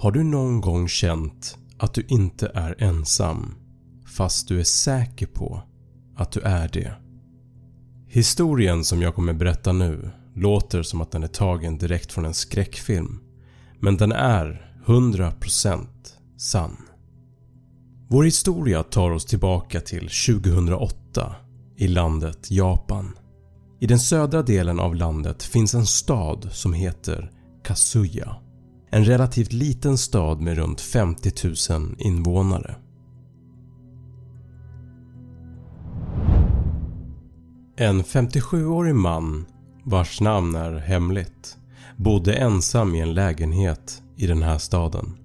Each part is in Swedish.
Har du någon gång känt att du inte är ensam fast du är säker på att du är det? Historien som jag kommer berätta nu låter som att den är tagen direkt från en skräckfilm men den är 100% sann. Vår historia tar oss tillbaka till 2008 i landet Japan. I den södra delen av landet finns en stad som heter Kazuya. En relativt liten stad med runt 50 000 invånare. En 57-årig man vars namn är hemligt bodde ensam i en lägenhet i den här staden.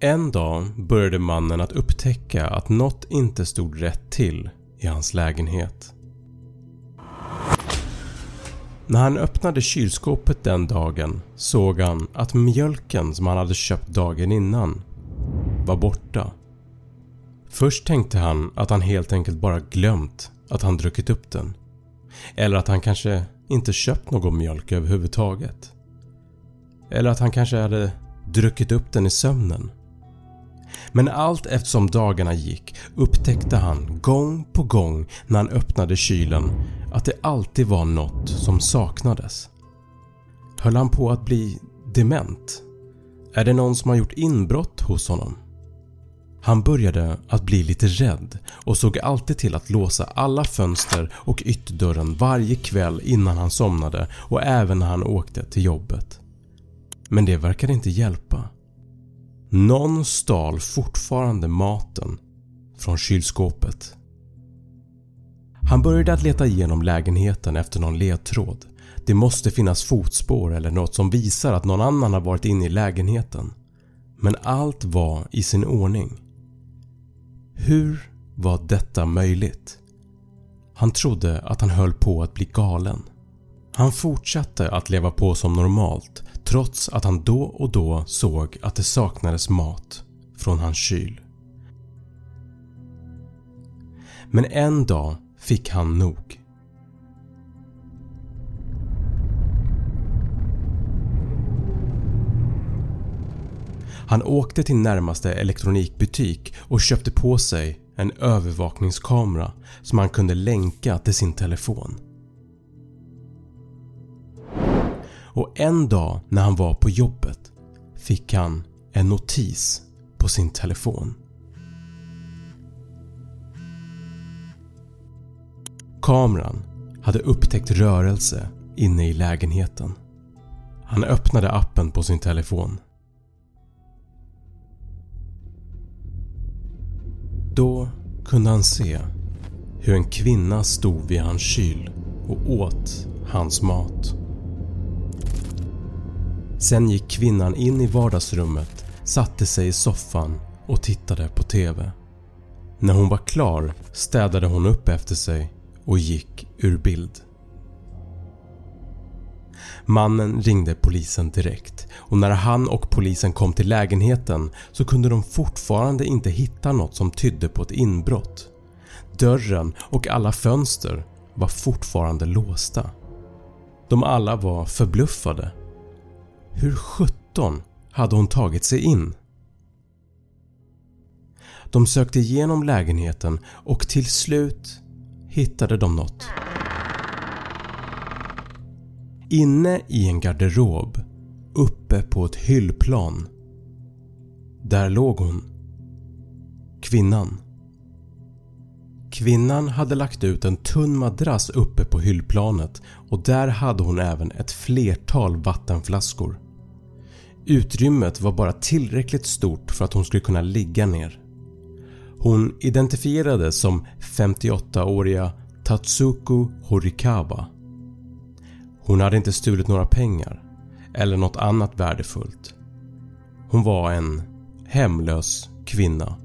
En dag började mannen att upptäcka att något inte stod rätt till i hans lägenhet. När han öppnade kylskåpet den dagen såg han att mjölken som han hade köpt dagen innan var borta. Först tänkte han att han helt enkelt bara glömt att han druckit upp den. Eller att han kanske inte köpt någon mjölk överhuvudtaget. Eller att han kanske hade druckit upp den i sömnen. Men allt eftersom dagarna gick upptäckte han gång på gång när han öppnade kylen att det alltid var något som saknades. Höll han på att bli dement? Är det någon som har gjort inbrott hos honom? Han började att bli lite rädd och såg alltid till att låsa alla fönster och ytterdörren varje kväll innan han somnade och även när han åkte till jobbet. Men det verkade inte hjälpa. Någon stal fortfarande maten från kylskåpet. Han började att leta igenom lägenheten efter någon ledtråd. Det måste finnas fotspår eller något som visar att någon annan har varit inne i lägenheten. Men allt var i sin ordning. Hur var detta möjligt? Han trodde att han höll på att bli galen. Han fortsatte att leva på som normalt trots att han då och då såg att det saknades mat från hans kyl. Men en dag fick han nog. Han åkte till närmaste elektronikbutik och köpte på sig en övervakningskamera som han kunde länka till sin telefon. Och en dag när han var på jobbet fick han en notis på sin telefon. Kameran hade upptäckt rörelse inne i lägenheten. Han öppnade appen på sin telefon. Då kunde han se hur en kvinna stod vid hans kyl och åt hans mat. Sen gick kvinnan in i vardagsrummet, satte sig i soffan och tittade på TV. När hon var klar städade hon upp efter sig och gick ur bild. Mannen ringde polisen direkt och när han och polisen kom till lägenheten så kunde de fortfarande inte hitta något som tydde på ett inbrott. Dörren och alla fönster var fortfarande låsta. De alla var förbluffade. Hur sjutton hade hon tagit sig in? De sökte igenom lägenheten och till slut hittade de något. Inne i en garderob uppe på ett hyllplan. Där låg hon. Kvinnan. Kvinnan hade lagt ut en tunn madrass uppe på hyllplanet och där hade hon även ett flertal vattenflaskor. Utrymmet var bara tillräckligt stort för att hon skulle kunna ligga ner. Hon identifierades som 58-åriga Tatsuko Horikawa. Hon hade inte stulit några pengar eller något annat värdefullt. Hon var en hemlös kvinna.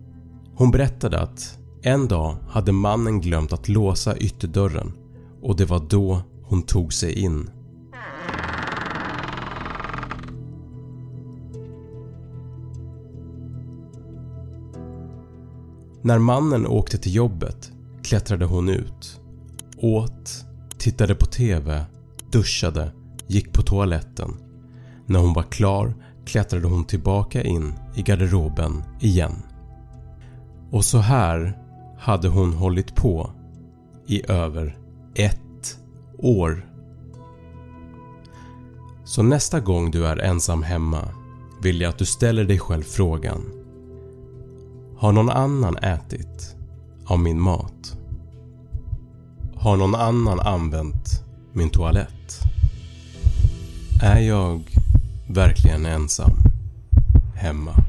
Hon berättade att en dag hade mannen glömt att låsa ytterdörren och det var då hon tog sig in. När mannen åkte till jobbet klättrade hon ut, åt, tittade på TV, duschade, gick på toaletten. När hon var klar klättrade hon tillbaka in i garderoben igen. Och så här hade hon hållit på i över ett år. Så nästa gång du är ensam hemma vill jag att du ställer dig själv frågan har någon annan ätit av min mat? Har någon annan använt min toalett? Är jag verkligen ensam hemma?